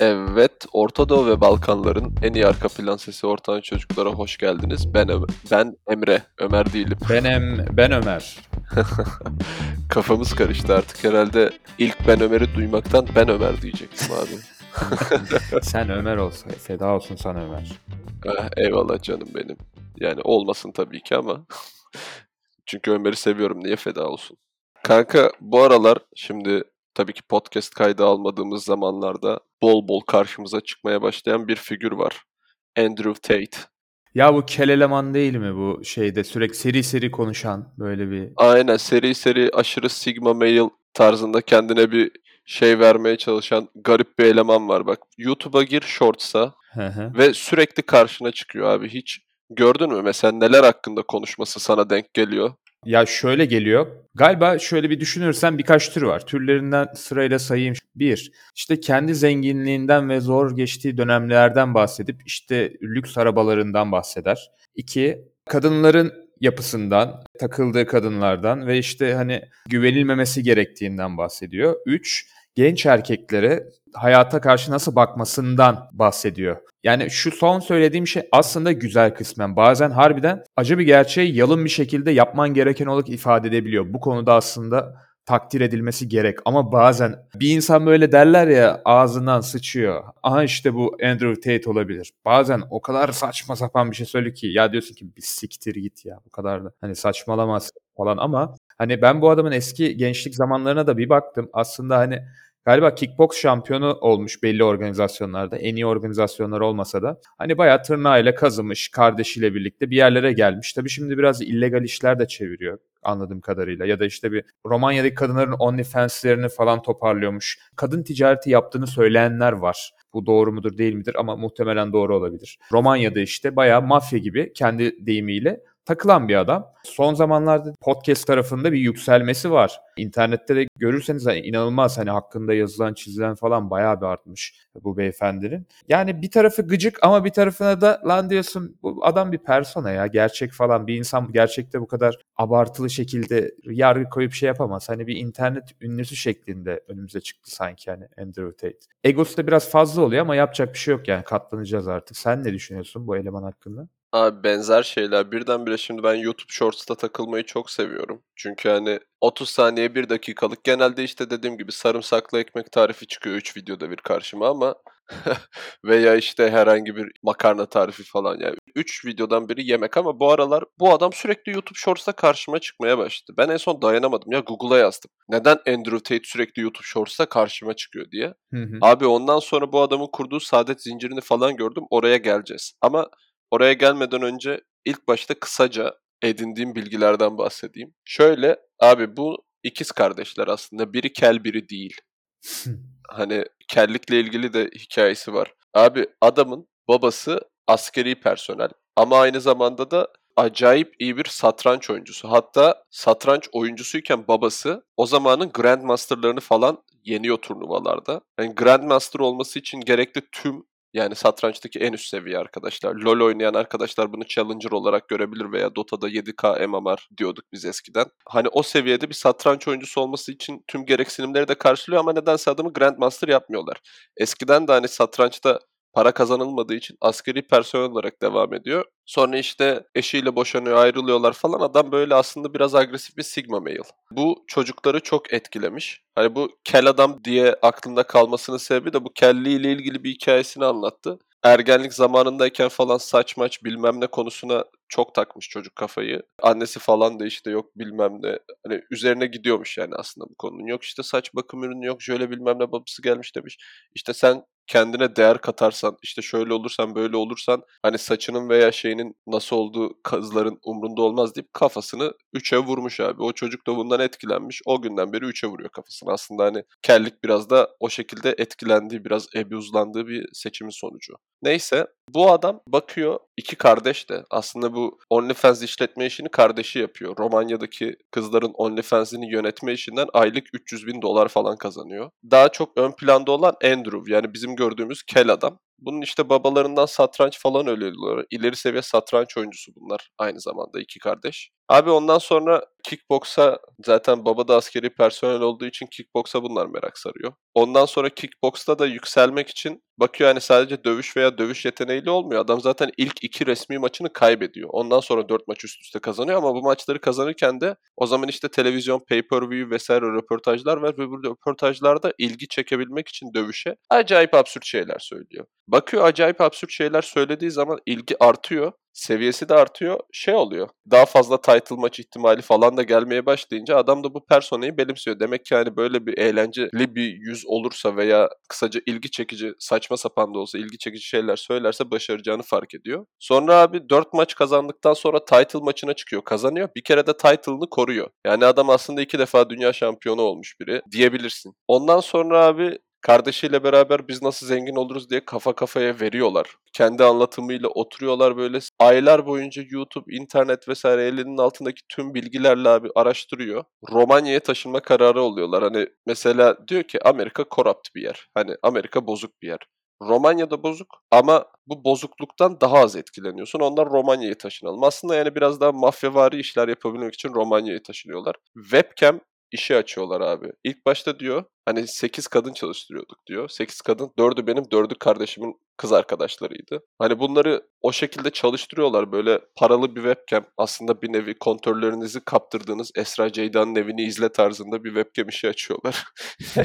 Evet, Orta Doğu ve Balkanların en iyi arka plan sesi ortadan çocuklara hoş geldiniz. Ben Ömer, ben Emre, Ömer değilim. Ben em, ben Ömer. Kafamız karıştı artık herhalde. İlk ben Ömer'i duymaktan ben Ömer diyecektim abi. Sen Ömer olsa, feda olsun sana Ömer. Ah, eyvallah canım benim. Yani olmasın tabii ki ama. Çünkü Ömer'i seviyorum. Niye feda olsun? Kanka bu aralar şimdi tabii ki podcast kaydı almadığımız zamanlarda bol bol karşımıza çıkmaya başlayan bir figür var. Andrew Tate. Ya bu kel eleman değil mi bu şeyde sürekli seri seri konuşan böyle bir... Aynen seri seri aşırı sigma male tarzında kendine bir şey vermeye çalışan garip bir eleman var bak. YouTube'a gir Shorts'a ve sürekli karşına çıkıyor abi. Hiç gördün mü mesela neler hakkında konuşması sana denk geliyor? Ya şöyle geliyor. Galiba şöyle bir düşünürsen birkaç tür var. Türlerinden sırayla sayayım. Bir, işte kendi zenginliğinden ve zor geçtiği dönemlerden bahsedip işte lüks arabalarından bahseder. İki, kadınların yapısından, takıldığı kadınlardan ve işte hani güvenilmemesi gerektiğinden bahsediyor. Üç, genç erkeklere hayata karşı nasıl bakmasından bahsediyor. Yani şu son söylediğim şey aslında güzel kısmen. Bazen harbiden acı bir gerçeği yalın bir şekilde yapman gereken olarak ifade edebiliyor. Bu konuda aslında takdir edilmesi gerek. Ama bazen bir insan böyle derler ya ağzından sıçıyor. Aha işte bu Andrew Tate olabilir. Bazen o kadar saçma sapan bir şey söylüyor ki ya diyorsun ki bir siktir git ya bu kadar da hani saçmalamaz falan ama hani ben bu adamın eski gençlik zamanlarına da bir baktım. Aslında hani Galiba kickbox şampiyonu olmuş belli organizasyonlarda. En iyi organizasyonlar olmasa da. Hani bayağı tırnağıyla kazımış kardeşiyle birlikte bir yerlere gelmiş. Tabii şimdi biraz illegal işler de çeviriyor anladığım kadarıyla. Ya da işte bir Romanya'daki kadınların OnlyFans'lerini falan toparlıyormuş. Kadın ticareti yaptığını söyleyenler var. Bu doğru mudur değil midir ama muhtemelen doğru olabilir. Romanya'da işte bayağı mafya gibi kendi deyimiyle takılan bir adam. Son zamanlarda podcast tarafında bir yükselmesi var. İnternette de görürseniz hani inanılmaz hani hakkında yazılan çizilen falan bayağı bir artmış bu beyefendinin. Yani bir tarafı gıcık ama bir tarafına da lan diyorsun bu adam bir persona ya gerçek falan bir insan gerçekte bu kadar abartılı şekilde yargı koyup şey yapamaz. Hani bir internet ünlüsü şeklinde önümüze çıktı sanki hani Andrew Tate. Egosu da biraz fazla oluyor ama yapacak bir şey yok yani katlanacağız artık. Sen ne düşünüyorsun bu eleman hakkında? Abi benzer şeyler. Birdenbire şimdi ben YouTube Shorts'ta takılmayı çok seviyorum. Çünkü hani 30 saniye 1 dakikalık genelde işte dediğim gibi sarımsaklı ekmek tarifi çıkıyor 3 videoda bir karşıma ama veya işte herhangi bir makarna tarifi falan yani 3 videodan biri yemek ama bu aralar bu adam sürekli YouTube Shorts'ta karşıma çıkmaya başladı. Ben en son dayanamadım ya Google'a yazdım. Neden Andrew Tate sürekli YouTube Shorts'ta karşıma çıkıyor diye. Hı hı. Abi ondan sonra bu adamın kurduğu saadet zincirini falan gördüm. Oraya geleceğiz. Ama oraya gelmeden önce ilk başta kısaca edindiğim bilgilerden bahsedeyim. Şöyle abi bu ikiz kardeşler aslında. Biri kel biri değil. Hani kellikle ilgili de hikayesi var. Abi adamın babası askeri personel ama aynı zamanda da acayip iyi bir satranç oyuncusu. Hatta satranç oyuncusuyken babası o zamanın Grandmaster'larını falan yeniyor turnuvalarda. Yani Grandmaster olması için gerekli tüm yani satrançtaki en üst seviye arkadaşlar. LoL oynayan arkadaşlar bunu Challenger olarak görebilir veya Dota'da 7K MMR diyorduk biz eskiden. Hani o seviyede bir satranç oyuncusu olması için tüm gereksinimleri de karşılıyor ama nedense adamı Grandmaster yapmıyorlar. Eskiden de hani satrançta para kazanılmadığı için askeri personel olarak devam ediyor. Sonra işte eşiyle boşanıyor, ayrılıyorlar falan. Adam böyle aslında biraz agresif bir sigma male. Bu çocukları çok etkilemiş. Hani bu kel adam diye aklında kalmasının sebebi de bu kelliğiyle ilgili bir hikayesini anlattı. Ergenlik zamanındayken falan saç maç bilmem ne konusuna çok takmış çocuk kafayı. Annesi falan da işte yok bilmem ne. Hani üzerine gidiyormuş yani aslında bu konunun. Yok işte saç bakım ürünü yok şöyle bilmem ne babası gelmiş demiş. İşte sen kendine değer katarsan, işte şöyle olursan, böyle olursan hani saçının veya şeyinin nasıl olduğu kızların umrunda olmaz deyip kafasını üçe vurmuş abi. O çocuk da bundan etkilenmiş. O günden beri üçe vuruyor kafasını. Aslında hani kellik biraz da o şekilde etkilendiği, biraz ebuzlandığı bir seçimin sonucu. Neyse bu adam bakıyor iki kardeş de aslında bu OnlyFans işletme işini kardeşi yapıyor. Romanya'daki kızların OnlyFans'ini yönetme işinden aylık 300 bin dolar falan kazanıyor. Daha çok ön planda olan Andrew yani bizim gördüğümüz kel adam. Bunun işte babalarından satranç falan öğreniyorlar. İleri seviye satranç oyuncusu bunlar aynı zamanda iki kardeş. Abi ondan sonra kickboksa zaten baba da askeri personel olduğu için kickboksa bunlar merak sarıyor. Ondan sonra kickboksta da yükselmek için bakıyor hani sadece dövüş veya dövüş yeteneğiyle olmuyor. Adam zaten ilk iki resmi maçını kaybediyor. Ondan sonra dört maç üst üste kazanıyor ama bu maçları kazanırken de o zaman işte televizyon, pay-per-view vesaire röportajlar var ve bu röportajlarda ilgi çekebilmek için dövüşe acayip absürt şeyler söylüyor. Bakıyor acayip absürt şeyler söylediği zaman ilgi artıyor seviyesi de artıyor. Şey oluyor. Daha fazla title maç ihtimali falan da gelmeye başlayınca adam da bu personayı benimsiyor. Demek ki hani böyle bir eğlenceli bir yüz olursa veya kısaca ilgi çekici saçma sapan da olsa ilgi çekici şeyler söylerse başaracağını fark ediyor. Sonra abi 4 maç kazandıktan sonra title maçına çıkıyor. Kazanıyor. Bir kere de title'ını koruyor. Yani adam aslında iki defa dünya şampiyonu olmuş biri diyebilirsin. Ondan sonra abi Kardeşiyle beraber biz nasıl zengin oluruz diye kafa kafaya veriyorlar. Kendi anlatımıyla oturuyorlar böyle aylar boyunca YouTube, internet vesaire elinin altındaki tüm bilgilerle abi araştırıyor. Romanya'ya taşınma kararı oluyorlar. Hani mesela diyor ki Amerika corrupt bir yer. Hani Amerika bozuk bir yer. Romanya'da bozuk ama bu bozukluktan daha az etkileniyorsun. Onlar Romanya'ya taşınalım. Aslında yani biraz daha mafyavari işler yapabilmek için Romanya'ya taşınıyorlar. Webcam işi açıyorlar abi. İlk başta diyor hani 8 kadın çalıştırıyorduk diyor. 8 kadın 4'ü benim 4'ü kardeşimin kız arkadaşlarıydı. Hani bunları o şekilde çalıştırıyorlar böyle paralı bir webcam aslında bir nevi kontörlerinizi kaptırdığınız Esra Ceyda'nın evini izle tarzında bir webcam işi açıyorlar.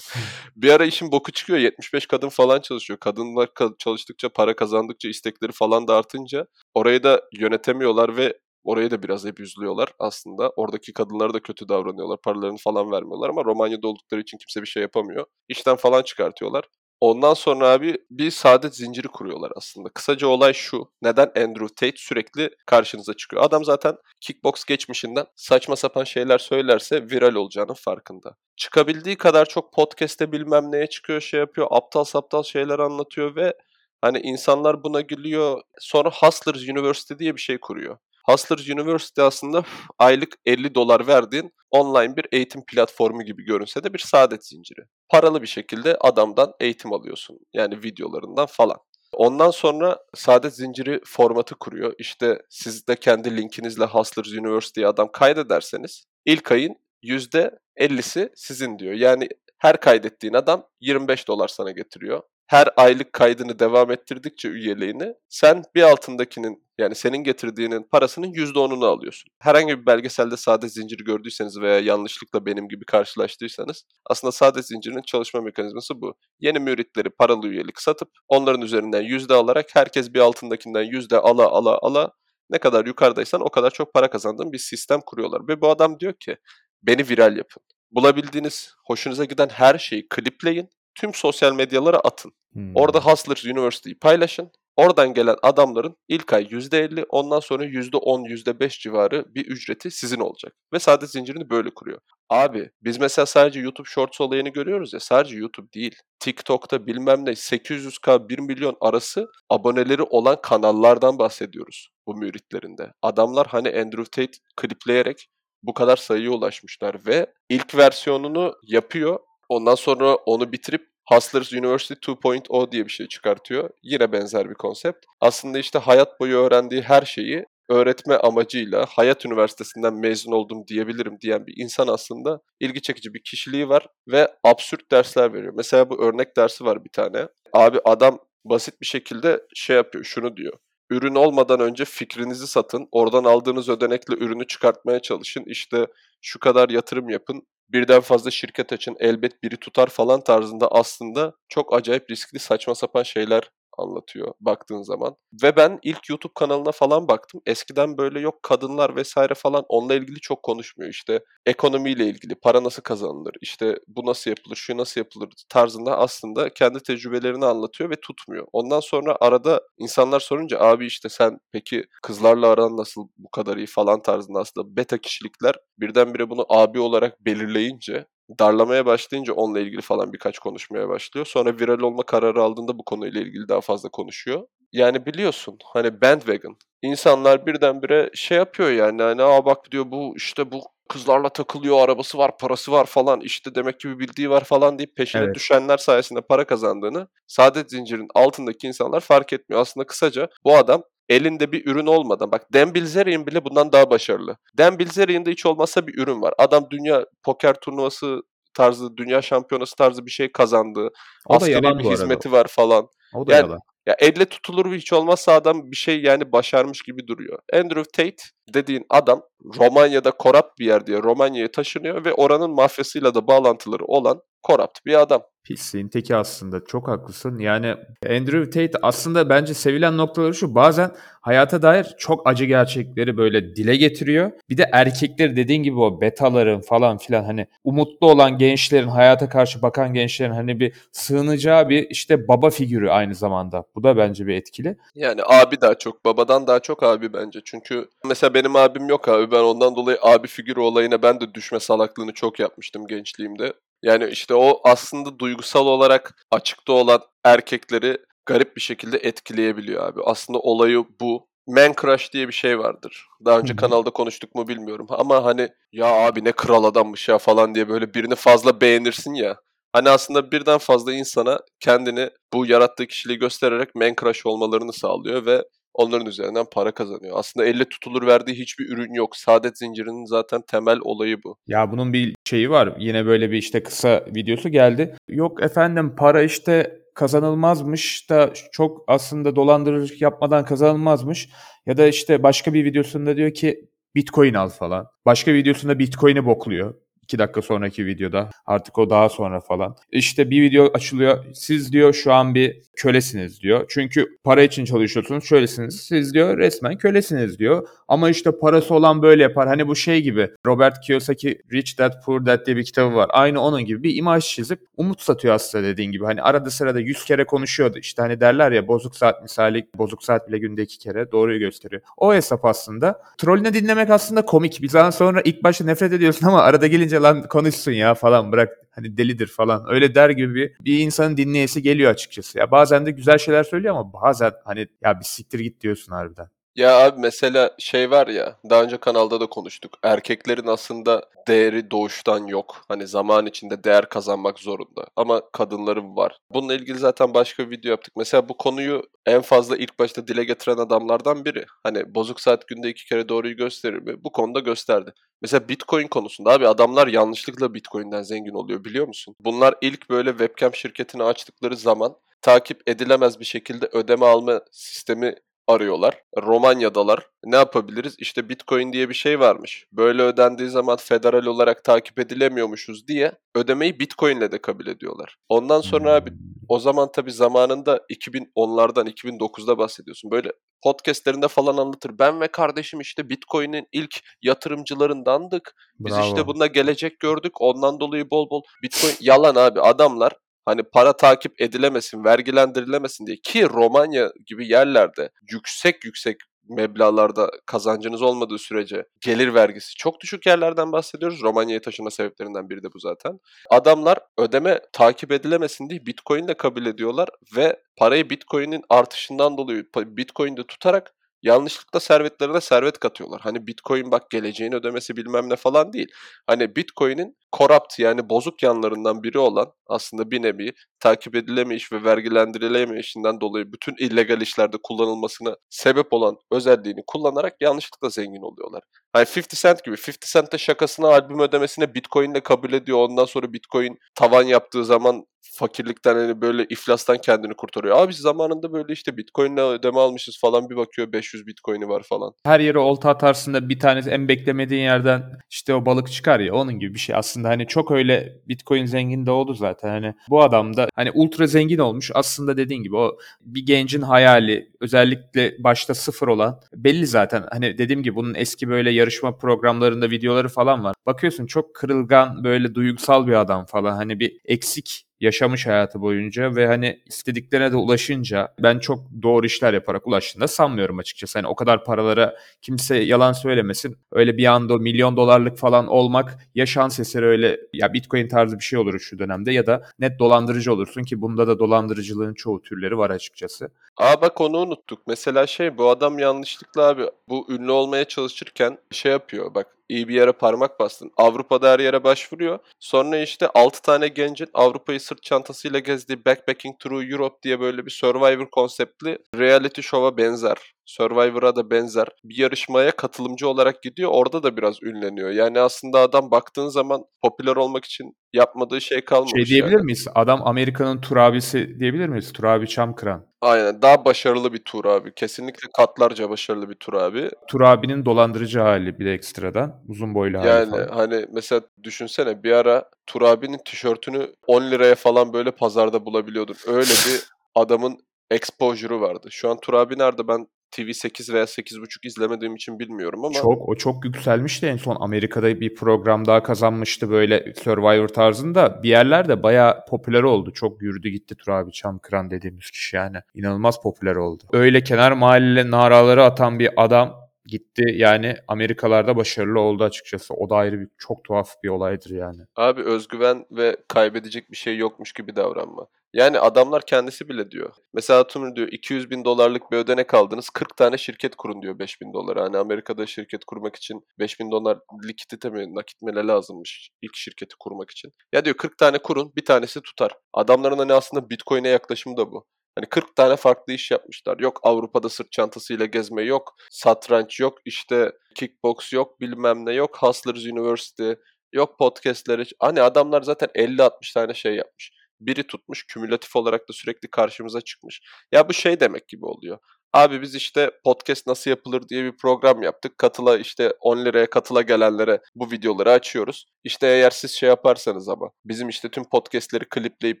bir ara işin boku çıkıyor 75 kadın falan çalışıyor. Kadınlar çalıştıkça para kazandıkça istekleri falan da artınca orayı da yönetemiyorlar ve Orayı da biraz hep üzülüyorlar aslında. Oradaki kadınlara da kötü davranıyorlar. Paralarını falan vermiyorlar ama Romanya'da oldukları için kimse bir şey yapamıyor. İşten falan çıkartıyorlar. Ondan sonra abi bir saadet zinciri kuruyorlar aslında. Kısaca olay şu. Neden Andrew Tate sürekli karşınıza çıkıyor? Adam zaten kickbox geçmişinden saçma sapan şeyler söylerse viral olacağının farkında. Çıkabildiği kadar çok podcast'te bilmem neye çıkıyor, şey yapıyor, aptal saptal şeyler anlatıyor ve hani insanlar buna gülüyor. Sonra Hustlers University diye bir şey kuruyor. Hustlers University aslında aylık 50 dolar verdiğin online bir eğitim platformu gibi görünse de bir saadet zinciri. Paralı bir şekilde adamdan eğitim alıyorsun. Yani videolarından falan. Ondan sonra saadet zinciri formatı kuruyor. İşte siz de kendi linkinizle Hustlers University'ye adam kaydederseniz ilk ayın %50'si sizin diyor. Yani her kaydettiğin adam 25 dolar sana getiriyor her aylık kaydını devam ettirdikçe üyeliğini sen bir altındakinin yani senin getirdiğinin parasının %10'unu alıyorsun. Herhangi bir belgeselde sade zinciri gördüyseniz veya yanlışlıkla benim gibi karşılaştıysanız aslında sade zincirinin çalışma mekanizması bu. Yeni müritleri paralı üyelik satıp onların üzerinden yüzde alarak herkes bir altındakinden yüzde ala ala ala ne kadar yukarıdaysan o kadar çok para kazandığın bir sistem kuruyorlar. Ve bu adam diyor ki beni viral yapın. Bulabildiğiniz, hoşunuza giden her şeyi klipleyin tüm sosyal medyalara atın. Hmm. Orada Hustlers University'yi paylaşın. Oradan gelen adamların ilk ay %50, ondan sonra %10, %5 civarı bir ücreti sizin olacak. Ve saadet zincirini böyle kuruyor. Abi biz mesela sadece YouTube Shorts olayını görüyoruz ya sadece YouTube değil. TikTok'ta bilmem ne 800k 1 milyon arası aboneleri olan kanallardan bahsediyoruz bu müritlerinde. Adamlar hani Andrew Tate klipleyerek bu kadar sayıya ulaşmışlar ve ilk versiyonunu yapıyor Ondan sonra onu bitirip Hustlers University 2.0 diye bir şey çıkartıyor. Yine benzer bir konsept. Aslında işte hayat boyu öğrendiği her şeyi öğretme amacıyla Hayat Üniversitesi'nden mezun oldum diyebilirim diyen bir insan aslında ilgi çekici bir kişiliği var ve absürt dersler veriyor. Mesela bu örnek dersi var bir tane. Abi adam basit bir şekilde şey yapıyor, şunu diyor. Ürün olmadan önce fikrinizi satın, oradan aldığınız ödenekle ürünü çıkartmaya çalışın. İşte şu kadar yatırım yapın, birden fazla şirket açın elbet biri tutar falan tarzında aslında çok acayip riskli saçma sapan şeyler anlatıyor baktığın zaman. Ve ben ilk YouTube kanalına falan baktım. Eskiden böyle yok kadınlar vesaire falan onunla ilgili çok konuşmuyor. İşte ekonomiyle ilgili para nasıl kazanılır, işte bu nasıl yapılır, şu nasıl yapılır tarzında aslında kendi tecrübelerini anlatıyor ve tutmuyor. Ondan sonra arada insanlar sorunca abi işte sen peki kızlarla aran nasıl bu kadar iyi falan tarzında aslında beta kişilikler birdenbire bunu abi olarak belirleyince darlamaya başlayınca onunla ilgili falan birkaç konuşmaya başlıyor. Sonra viral olma kararı aldığında bu konuyla ilgili daha fazla konuşuyor. Yani biliyorsun hani bandwagon. İnsanlar birdenbire şey yapıyor yani hani aa bak diyor bu işte bu kızlarla takılıyor, arabası var, parası var falan, işte demek ki bir bildiği var falan deyip peşine Evet. düşenler sayesinde para kazandığını saadet zincirinin altındaki insanlar fark etmiyor. Aslında kısaca bu adam elinde bir ürün olmadan bak Dan Bilzerian bile bundan daha başarılı. Dan Bilzerian'da hiç olmazsa bir ürün var. Adam dünya poker turnuvası tarzı, dünya şampiyonası tarzı bir şey kazandı. O Askeri bir arada. hizmeti var falan. O da Yani- yalan. Ya elle tutulur hiç olmazsa adam bir şey yani başarmış gibi duruyor. Andrew Tate dediğin adam Romanya'da korrupt bir yer diye Romanya'ya taşınıyor ve oranın mafyasıyla da bağlantıları olan korrupt bir adam. Pisliğin teki aslında. Çok haklısın. Yani Andrew Tate aslında bence sevilen noktaları şu. Bazen hayata dair çok acı gerçekleri böyle dile getiriyor. Bir de erkekleri dediğin gibi o betaların falan filan hani umutlu olan gençlerin, hayata karşı bakan gençlerin hani bir sığınacağı bir işte baba figürü aynı zamanda. Bu da bence bir etkili. Yani abi daha çok, babadan daha çok abi bence. Çünkü mesela benim abim yok abi. Ben ondan dolayı abi figürü olayına ben de düşme salaklığını çok yapmıştım gençliğimde. Yani işte o aslında duygusal olarak açıkta olan erkekleri garip bir şekilde etkileyebiliyor abi. Aslında olayı bu. Man crush diye bir şey vardır. Daha önce kanalda konuştuk mu bilmiyorum. Ama hani ya abi ne kral adammış ya falan diye böyle birini fazla beğenirsin ya. Hani aslında birden fazla insana kendini bu yarattığı kişiliği göstererek man crush olmalarını sağlıyor ve onların üzerinden para kazanıyor. Aslında elle tutulur verdiği hiçbir ürün yok. Saadet zincirinin zaten temel olayı bu. Ya bunun bir şeyi var. Yine böyle bir işte kısa videosu geldi. Yok efendim para işte kazanılmazmış da çok aslında dolandırıcılık yapmadan kazanılmazmış. Ya da işte başka bir videosunda diyor ki Bitcoin al falan. Başka videosunda Bitcoin'i bokluyor. 2 dakika sonraki videoda. Artık o daha sonra falan. İşte bir video açılıyor. Siz diyor şu an bir kölesiniz diyor. Çünkü para için çalışıyorsunuz. Şöylesiniz. Siz diyor resmen kölesiniz diyor. Ama işte parası olan böyle yapar. Hani bu şey gibi. Robert Kiyosaki Rich Dad Poor Dad diye bir kitabı var. Aynı onun gibi bir imaj çizip umut satıyor aslında dediğin gibi. Hani arada sırada 100 kere konuşuyordu. İşte hani derler ya bozuk saat misali bozuk saat bile günde 2 kere doğruyu gösteriyor. O hesap aslında. Trollünü dinlemek aslında komik. Bir zaman sonra ilk başta nefret ediyorsun ama arada gelince lan konuşsun ya falan bırak hani delidir falan öyle der gibi bir, bir insanın dinleyesi geliyor açıkçası. Ya bazen de güzel şeyler söylüyor ama bazen hani ya bir siktir git diyorsun harbiden. Ya abi mesela şey var ya daha önce kanalda da konuştuk. Erkeklerin aslında değeri doğuştan yok. Hani zaman içinde değer kazanmak zorunda. Ama kadınların var. Bununla ilgili zaten başka bir video yaptık. Mesela bu konuyu en fazla ilk başta dile getiren adamlardan biri. Hani bozuk saat günde iki kere doğruyu gösterir mi? Bu konuda gösterdi. Mesela Bitcoin konusunda abi adamlar yanlışlıkla Bitcoin'den zengin oluyor biliyor musun? Bunlar ilk böyle webcam şirketini açtıkları zaman takip edilemez bir şekilde ödeme alma sistemi arıyorlar. Romanya'dalar. Ne yapabiliriz? İşte Bitcoin diye bir şey varmış. Böyle ödendiği zaman federal olarak takip edilemiyormuşuz diye ödemeyi Bitcoin'le de kabul ediyorlar. Ondan sonra abi o zaman tabii zamanında 2010'lardan 2009'da bahsediyorsun. Böyle podcastlerinde falan anlatır. Ben ve kardeşim işte Bitcoin'in ilk yatırımcılarındandık. Biz Bravo. işte bunda gelecek gördük. Ondan dolayı bol bol Bitcoin yalan abi. Adamlar hani para takip edilemesin, vergilendirilemesin diye ki Romanya gibi yerlerde yüksek yüksek meblağlarda kazancınız olmadığı sürece gelir vergisi çok düşük yerlerden bahsediyoruz. Romanya'ya taşıma sebeplerinden biri de bu zaten. Adamlar ödeme takip edilemesin diye Bitcoin de kabul ediyorlar ve parayı Bitcoin'in artışından dolayı Bitcoin'de tutarak yanlışlıkla servetlerine servet katıyorlar. Hani Bitcoin bak geleceğin ödemesi bilmem ne falan değil. Hani Bitcoin'in corrupt yani bozuk yanlarından biri olan aslında bir nevi takip edilemeyiş ve vergilendirilemeyişinden dolayı bütün illegal işlerde kullanılmasına sebep olan özelliğini kullanarak yanlışlıkla zengin oluyorlar. Hani 50 Cent gibi 50 Cent de şakasına albüm ödemesine Bitcoin'le kabul ediyor. Ondan sonra Bitcoin tavan yaptığı zaman fakirlikten hani böyle iflastan kendini kurtarıyor. Abi zamanında böyle işte Bitcoin'le ödeme almışız falan bir bakıyor 500 Bitcoin'i var falan. Her yere olta atarsın da bir tanesi en beklemediğin yerden işte o balık çıkar ya onun gibi bir şey. Aslında hani çok öyle Bitcoin zengin de oldu zaten. Hani bu adam da hani ultra zengin olmuş. Aslında dediğin gibi o bir gencin hayali özellikle başta sıfır olan belli zaten. Hani dediğim gibi bunun eski böyle yarışma programlarında videoları falan var. Bakıyorsun çok kırılgan böyle duygusal bir adam falan. Hani bir eksik yaşamış hayatı boyunca ve hani istediklerine de ulaşınca ben çok doğru işler yaparak ulaştığını da sanmıyorum açıkçası. Hani o kadar paralara kimse yalan söylemesin. Öyle bir anda milyon dolarlık falan olmak ya şans eseri öyle ya bitcoin tarzı bir şey olur şu dönemde ya da net dolandırıcı olursun ki bunda da dolandırıcılığın çoğu türleri var açıkçası. Aa bak onu unuttuk. Mesela şey bu adam yanlışlıkla abi bu ünlü olmaya çalışırken şey yapıyor. Bak iyi bir yere parmak bastın. Avrupa'da her yere başvuruyor. Sonra işte 6 tane gencin Avrupa'yı sırt çantasıyla gezdiği Backpacking Through Europe diye böyle bir Survivor konseptli reality show'a benzer. Survivor'a da benzer bir yarışmaya katılımcı olarak gidiyor. Orada da biraz ünleniyor. Yani aslında adam baktığın zaman popüler olmak için yapmadığı şey kalmamış. Şey diyebilir yani. miyiz? Adam Amerika'nın tur abisi diyebilir miyiz? Tur abi Çamkıran. Aynen. Daha başarılı bir tur abi. Kesinlikle katlarca başarılı bir tur abi. Tur abinin dolandırıcı hali bir de ekstradan. Uzun boylu hali Yani falan. hani mesela düşünsene bir ara Tur abinin tişörtünü 10 liraya falan böyle pazarda bulabiliyordun. Öyle bir adamın exposure'u vardı. Şu an Tur abi nerede? Ben TV8 veya 8.5 izlemediğim için bilmiyorum ama Çok o çok yükselmişti en son Amerika'da bir program daha kazanmıştı böyle Survivor tarzında. Bir yerlerde bayağı popüler oldu. Çok yürüdü gitti Tur abi Çamkıran dediğimiz kişi yani. İnanılmaz popüler oldu. Öyle kenar mahalle naraları atan bir adam gitti yani Amerikalarda başarılı oldu açıkçası. O da ayrı bir çok tuhaf bir olaydır yani. abi özgüven ve kaybedecek bir şey yokmuş gibi davranma. Yani adamlar kendisi bile diyor. Mesela atıyorum diyor 200 bin dolarlık bir ödenek aldınız 40 tane şirket kurun diyor 5 bin dolara. Hani Amerika'da şirket kurmak için 5 bin dolar likidite mi nakit mi lazımmış ilk şirketi kurmak için. Ya diyor 40 tane kurun bir tanesi tutar. Adamların hani aslında Bitcoin'e yaklaşımı da bu. Hani 40 tane farklı iş yapmışlar. Yok Avrupa'da sırt çantasıyla gezme yok. Satranç yok. işte kickbox yok. Bilmem ne yok. Hustlers University yok podcastleri. Hani adamlar zaten 50-60 tane şey yapmış. Biri tutmuş. Kümülatif olarak da sürekli karşımıza çıkmış. Ya bu şey demek gibi oluyor. Abi biz işte podcast nasıl yapılır diye bir program yaptık. Katıla işte 10 liraya katıla gelenlere bu videoları açıyoruz. İşte eğer siz şey yaparsanız ama bizim işte tüm podcastleri klipleyip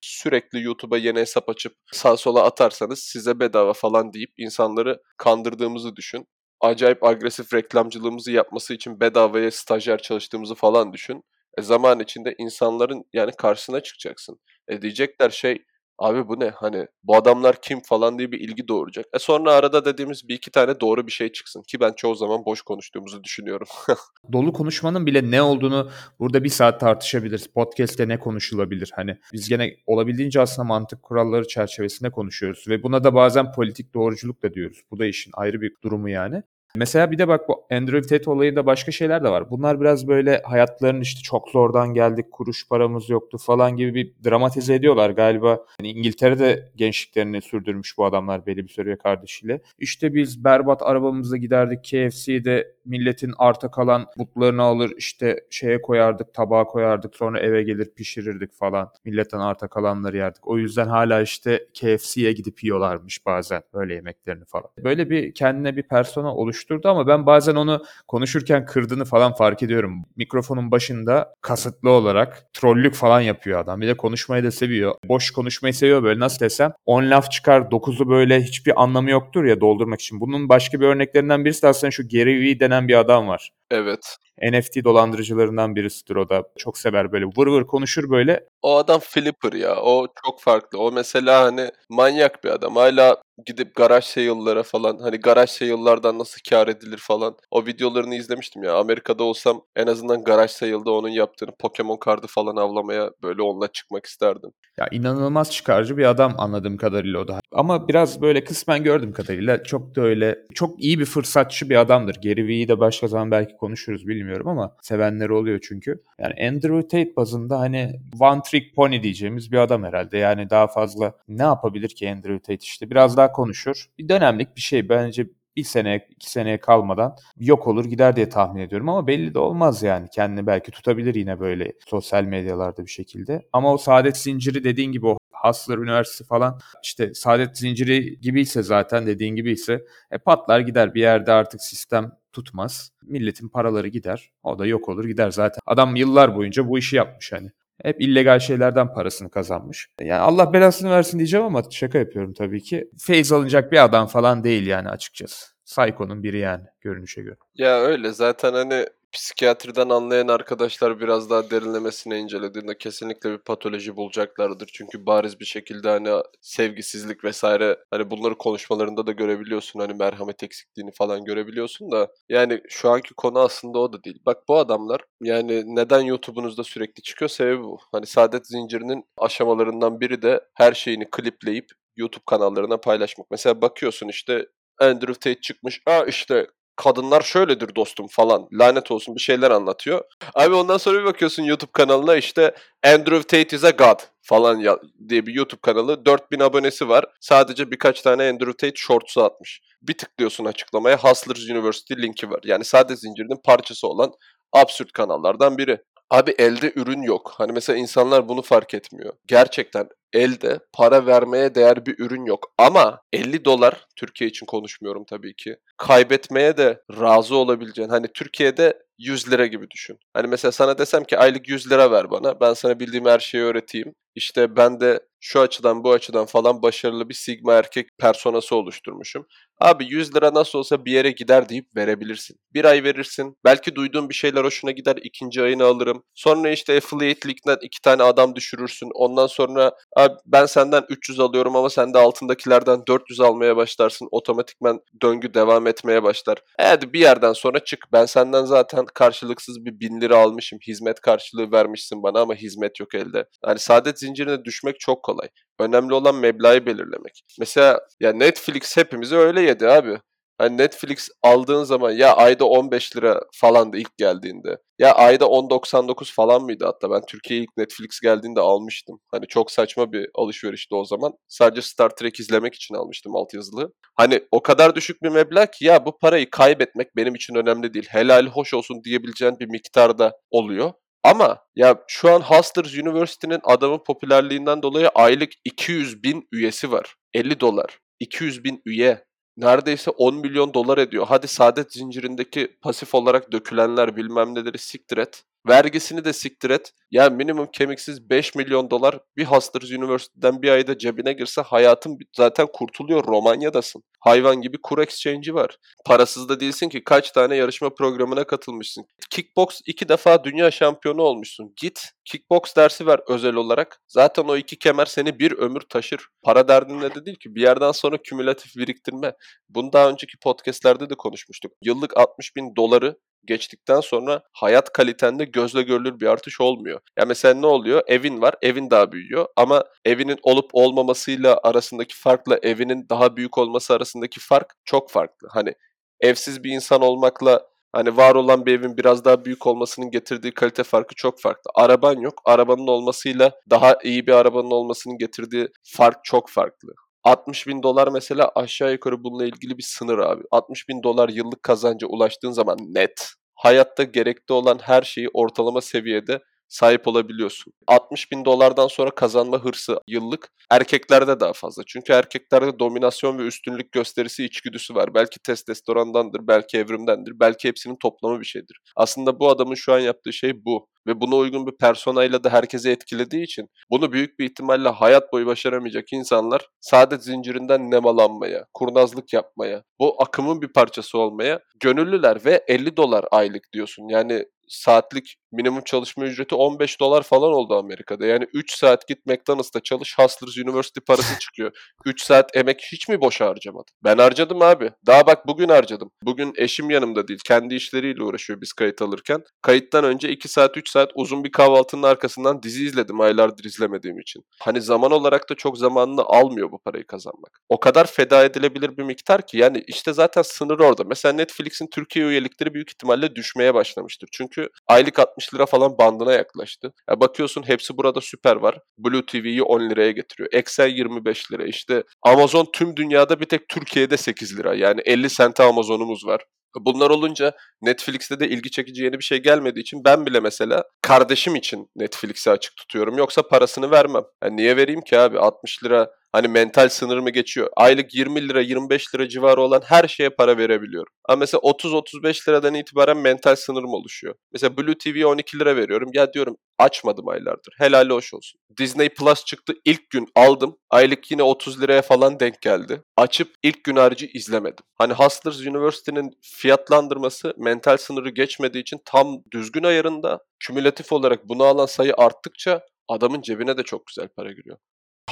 sürekli YouTube'a yeni hesap açıp sağ sola atarsanız size bedava falan deyip insanları kandırdığımızı düşün. Acayip agresif reklamcılığımızı yapması için bedavaya stajyer çalıştığımızı falan düşün. E zaman içinde insanların yani karşısına çıkacaksın. E diyecekler şey Abi bu ne? Hani bu adamlar kim falan diye bir ilgi doğuracak. E sonra arada dediğimiz bir iki tane doğru bir şey çıksın. Ki ben çoğu zaman boş konuştuğumuzu düşünüyorum. Dolu konuşmanın bile ne olduğunu burada bir saat tartışabiliriz. Podcast'te ne konuşulabilir? Hani biz gene olabildiğince aslında mantık kuralları çerçevesinde konuşuyoruz. Ve buna da bazen politik doğruculuk da diyoruz. Bu da işin ayrı bir durumu yani. Mesela bir de bak bu Andrew Tate olayında başka şeyler de var. Bunlar biraz böyle hayatlarının işte çok zordan geldik, kuruş paramız yoktu falan gibi bir dramatize ediyorlar galiba. Yani İngiltere'de gençliklerini sürdürmüş bu adamlar belli bir süre kardeşiyle. İşte biz berbat arabamızla giderdik KFC'de milletin arta kalan butlarını alır işte şeye koyardık tabağa koyardık sonra eve gelir pişirirdik falan. Milletten arta kalanları yerdik. O yüzden hala işte KFC'ye gidip yiyorlarmış bazen öyle yemeklerini falan. Böyle bir kendine bir persona oluşturdu ama ben bazen onu konuşurken kırdığını falan fark ediyorum. Mikrofonun başında kasıtlı olarak trollük falan yapıyor adam. Bir de konuşmayı da seviyor. Boş konuşmayı seviyor böyle nasıl desem. 10 laf çıkar 9'u böyle hiçbir anlamı yoktur ya doldurmak için. Bunun başka bir örneklerinden birisi de aslında şu Gary Vee denen bir adam var. Evet. NFT dolandırıcılarından birisidir o da. Çok sever böyle vır vır konuşur böyle. O adam flipper ya. O çok farklı. O mesela hani manyak bir adam. Hala gidip garaj sale'lara falan hani garaj sale'lardan nasıl kar edilir falan. O videolarını izlemiştim ya. Amerika'da olsam en azından garaj sale'da onun yaptığını Pokemon kartı falan avlamaya böyle onunla çıkmak isterdim. Ya inanılmaz çıkarcı bir adam anladığım kadarıyla o da. Ama biraz böyle kısmen gördüğüm kadarıyla çok da öyle çok iyi bir fırsatçı bir adamdır. Gary Vee'yi de başka zaman belki konuşuruz bilmiyorum ama sevenleri oluyor çünkü. Yani Andrew Tate bazında hani one trick pony diyeceğimiz bir adam herhalde. Yani daha fazla ne yapabilir ki Andrew Tate işte biraz daha konuşur. Bir dönemlik bir şey bence bir sene iki seneye kalmadan yok olur gider diye tahmin ediyorum ama belli de olmaz yani. Kendini belki tutabilir yine böyle sosyal medyalarda bir şekilde. Ama o saadet zinciri dediğin gibi o Hustler Üniversitesi falan işte saadet zinciri gibiyse zaten dediğin gibi ise e, patlar gider bir yerde artık sistem tutmaz. Milletin paraları gider. O da yok olur gider zaten. Adam yıllar boyunca bu işi yapmış hani. Hep illegal şeylerden parasını kazanmış. Yani Allah belasını versin diyeceğim ama şaka yapıyorum tabii ki. Feyz alınacak bir adam falan değil yani açıkçası. Psycho'nun biri yani görünüşe göre. Ya öyle zaten hani psikiyatriden anlayan arkadaşlar biraz daha derinlemesine incelediğinde kesinlikle bir patoloji bulacaklardır. Çünkü bariz bir şekilde hani sevgisizlik vesaire hani bunları konuşmalarında da görebiliyorsun. Hani merhamet eksikliğini falan görebiliyorsun da yani şu anki konu aslında o da değil. Bak bu adamlar yani neden YouTube'unuzda sürekli çıkıyor sebebi bu. Hani saadet zincirinin aşamalarından biri de her şeyini klipleyip YouTube kanallarına paylaşmak. Mesela bakıyorsun işte Andrew Tate çıkmış. Aa işte kadınlar şöyledir dostum falan lanet olsun bir şeyler anlatıyor. Abi ondan sonra bir bakıyorsun YouTube kanalına işte Andrew Tate is a God falan ya, diye bir YouTube kanalı. 4000 abonesi var. Sadece birkaç tane Andrew Tate shorts'u atmış. Bir tıklıyorsun açıklamaya Hustlers University linki var. Yani sade zincirinin parçası olan absürt kanallardan biri. Abi elde ürün yok. Hani mesela insanlar bunu fark etmiyor. Gerçekten elde para vermeye değer bir ürün yok. Ama 50 dolar, Türkiye için konuşmuyorum tabii ki. Kaybetmeye de razı olabileceğin. Hani Türkiye'de 100 lira gibi düşün. Hani mesela sana desem ki aylık 100 lira ver bana. Ben sana bildiğim her şeyi öğreteyim. İşte ben de şu açıdan bu açıdan falan başarılı bir sigma erkek personası oluşturmuşum. Abi 100 lira nasıl olsa bir yere gider deyip verebilirsin. Bir ay verirsin. Belki duyduğun bir şeyler hoşuna gider. ikinci ayını alırım. Sonra işte affiliate link'ten iki tane adam düşürürsün. Ondan sonra abi ben senden 300 alıyorum ama sen de altındakilerden 400 almaya başlarsın. Otomatikman döngü devam etmeye başlar. E hadi bir yerden sonra çık. Ben senden zaten karşılıksız bir bin lira almışım. Hizmet karşılığı vermişsin bana ama hizmet yok elde. Yani saadet zincirine düşmek çok kolay. Önemli olan meblağı belirlemek. Mesela ya Netflix hepimizi öyle yedi abi. Hani Netflix aldığın zaman ya ayda 15 lira falandı ilk geldiğinde. Ya ayda 10.99 falan mıydı hatta ben Türkiye'ye ilk Netflix geldiğinde almıştım. Hani çok saçma bir alışverişti o zaman. Sadece Star Trek izlemek için almıştım altyazılı. Hani o kadar düşük bir meblağ ki ya bu parayı kaybetmek benim için önemli değil. Helal hoş olsun diyebileceğin bir miktarda oluyor. Ama ya şu an Hustlers University'nin adamın popülerliğinden dolayı aylık 200 bin üyesi var. 50 dolar. 200 bin üye. Neredeyse 10 milyon dolar ediyor. Hadi saadet zincirindeki pasif olarak dökülenler bilmem neleri siktir et. Vergisini de siktir et. Ya minimum kemiksiz 5 milyon dolar bir Hustlers University'den bir ayda cebine girse hayatın zaten kurtuluyor. Romanya'dasın. Hayvan gibi kur exchange'i var. Parasız da değilsin ki kaç tane yarışma programına katılmışsın. Kickbox iki defa dünya şampiyonu olmuşsun. Git kickbox dersi ver özel olarak. Zaten o iki kemer seni bir ömür taşır. Para derdinde de değil ki. Bir yerden sonra kümülatif biriktirme. Bunu daha önceki podcastlerde de konuşmuştuk. Yıllık 60 bin doları geçtikten sonra hayat kalitende gözle görülür bir artış olmuyor. Ya mesela ne oluyor? Evin var, evin daha büyüyor ama evinin olup olmamasıyla arasındaki farkla evinin daha büyük olması arasındaki fark çok farklı. Hani evsiz bir insan olmakla hani var olan bir evin biraz daha büyük olmasının getirdiği kalite farkı çok farklı. Araban yok. Arabanın olmasıyla daha iyi bir arabanın olmasının getirdiği fark çok farklı. 60 bin dolar mesela aşağı yukarı bununla ilgili bir sınır abi. 60 bin dolar yıllık kazanca ulaştığın zaman net hayatta gerekli olan her şeyi ortalama seviyede sahip olabiliyorsun. 60 bin dolardan sonra kazanma hırsı yıllık erkeklerde daha fazla. Çünkü erkeklerde dominasyon ve üstünlük gösterisi içgüdüsü var. Belki testosterondandır, belki evrimdendir, belki hepsinin toplamı bir şeydir. Aslında bu adamın şu an yaptığı şey bu. Ve buna uygun bir personayla da herkese etkilediği için bunu büyük bir ihtimalle hayat boyu başaramayacak insanlar saadet zincirinden nemalanmaya, kurnazlık yapmaya, bu akımın bir parçası olmaya gönüllüler ve 50 dolar aylık diyorsun. Yani saatlik minimum çalışma ücreti 15 dolar falan oldu Amerika'da. Yani 3 saat git McDonald's'ta çalış Hustlers University parası çıkıyor. 3 saat emek hiç mi boşa harcamadın? Ben harcadım abi. Daha bak bugün harcadım. Bugün eşim yanımda değil. Kendi işleriyle uğraşıyor biz kayıt alırken. Kayıttan önce 2 saat 3 saat uzun bir kahvaltının arkasından dizi izledim aylardır izlemediğim için. Hani zaman olarak da çok zamanını almıyor bu parayı kazanmak. O kadar feda edilebilir bir miktar ki yani işte zaten sınır orada. Mesela Netflix'in Türkiye üyelikleri büyük ihtimalle düşmeye başlamıştır. Çünkü aylık 60 lira falan bandına yaklaştı. Ya bakıyorsun hepsi burada süper var. Blue TV'yi 10 liraya getiriyor. Excel 25 lira. İşte Amazon tüm dünyada bir tek Türkiye'de 8 lira. Yani 50 sente Amazon'umuz var. Bunlar olunca Netflix'te de ilgi çekici yeni bir şey gelmediği için ben bile mesela kardeşim için Netflix'i açık tutuyorum. Yoksa parasını vermem. Yani niye vereyim ki abi 60 lira hani mental sınır mı geçiyor? Aylık 20 lira 25 lira civarı olan her şeye para verebiliyorum. Ama mesela 30-35 liradan itibaren mental sınırım oluşuyor. Mesela Blue TV'ye 12 lira veriyorum. Ya diyorum açmadım aylardır. Helal hoş olsun. Disney Plus çıktı ilk gün aldım. Aylık yine 30 liraya falan denk geldi. Açıp ilk gün harici izlemedim. Hani Hustlers University'nin fiyatlandırması mental sınırı geçmediği için tam düzgün ayarında. Kümülatif olarak bunu alan sayı arttıkça adamın cebine de çok güzel para giriyor.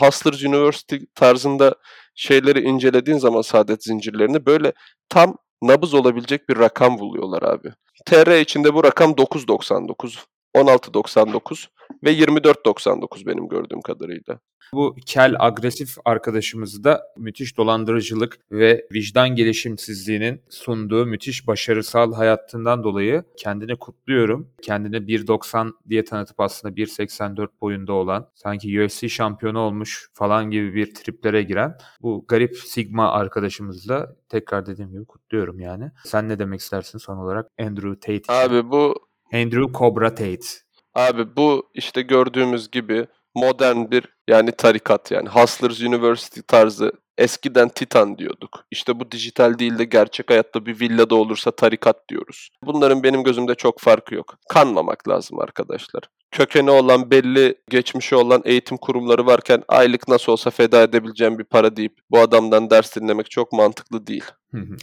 Hustlers University tarzında şeyleri incelediğin zaman saadet zincirlerini böyle tam nabız olabilecek bir rakam buluyorlar abi. TR içinde bu rakam 9.99, 16.99. Ve 24.99 benim gördüğüm kadarıyla. Bu kel agresif arkadaşımızı da müthiş dolandırıcılık ve vicdan gelişimsizliğinin sunduğu müthiş başarısal hayatından dolayı kendini kutluyorum. Kendine 1.90 diye tanıtıp aslında 1.84 boyunda olan sanki UFC şampiyonu olmuş falan gibi bir triplere giren bu garip Sigma arkadaşımızı da tekrar dediğim gibi kutluyorum yani. Sen ne demek istersin son olarak Andrew Tate? Abi bu Andrew Cobra Tate. Abi bu işte gördüğümüz gibi modern bir yani tarikat yani Hustlers University tarzı eskiden Titan diyorduk. İşte bu dijital değil de gerçek hayatta bir villada olursa tarikat diyoruz. Bunların benim gözümde çok farkı yok. Kanmamak lazım arkadaşlar. Kökeni olan belli geçmişi olan eğitim kurumları varken aylık nasıl olsa feda edebileceğim bir para deyip bu adamdan ders dinlemek çok mantıklı değil.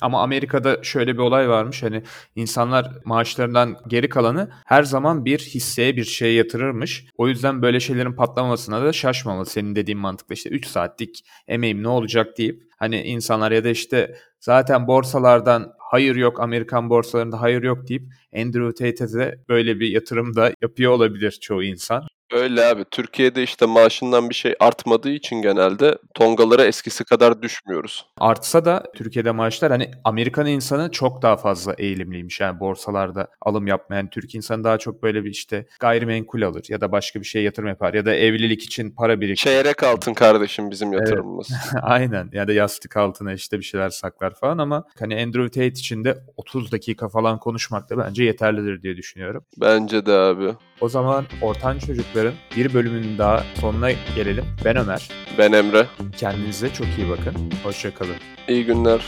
Ama Amerika'da şöyle bir olay varmış hani insanlar maaşlarından geri kalanı her zaman bir hisseye bir şeye yatırırmış. O yüzden böyle şeylerin patlamamasına da şaşmamalı senin dediğin mantıkla işte 3 saatlik emeğim ne olacak deyip hani insanlar ya da işte zaten borsalardan hayır yok Amerikan borsalarında hayır yok deyip Andrew Tate'e de böyle bir yatırım da yapıyor olabilir çoğu insan. Öyle abi. Türkiye'de işte maaşından bir şey artmadığı için genelde tongalara eskisi kadar düşmüyoruz. Artsa da Türkiye'de maaşlar hani Amerikan insanı çok daha fazla eğilimliymiş. Yani borsalarda alım yapmayan Türk insanı daha çok böyle bir işte gayrimenkul alır ya da başka bir şeye yatırım yapar ya da evlilik için para biriktirir. Çeyrek altın kardeşim bizim yatırımımız. Aynen ya da yastık altına işte bir şeyler saklar falan ama hani Andrew Tate için de 30 dakika falan konuşmak da bence yeterlidir diye düşünüyorum. Bence de abi. O zaman Ortan Çocukların bir bölümünün daha sonuna gelelim. Ben Ömer. Ben Emre. Kendinize çok iyi bakın. Hoşçakalın. İyi günler.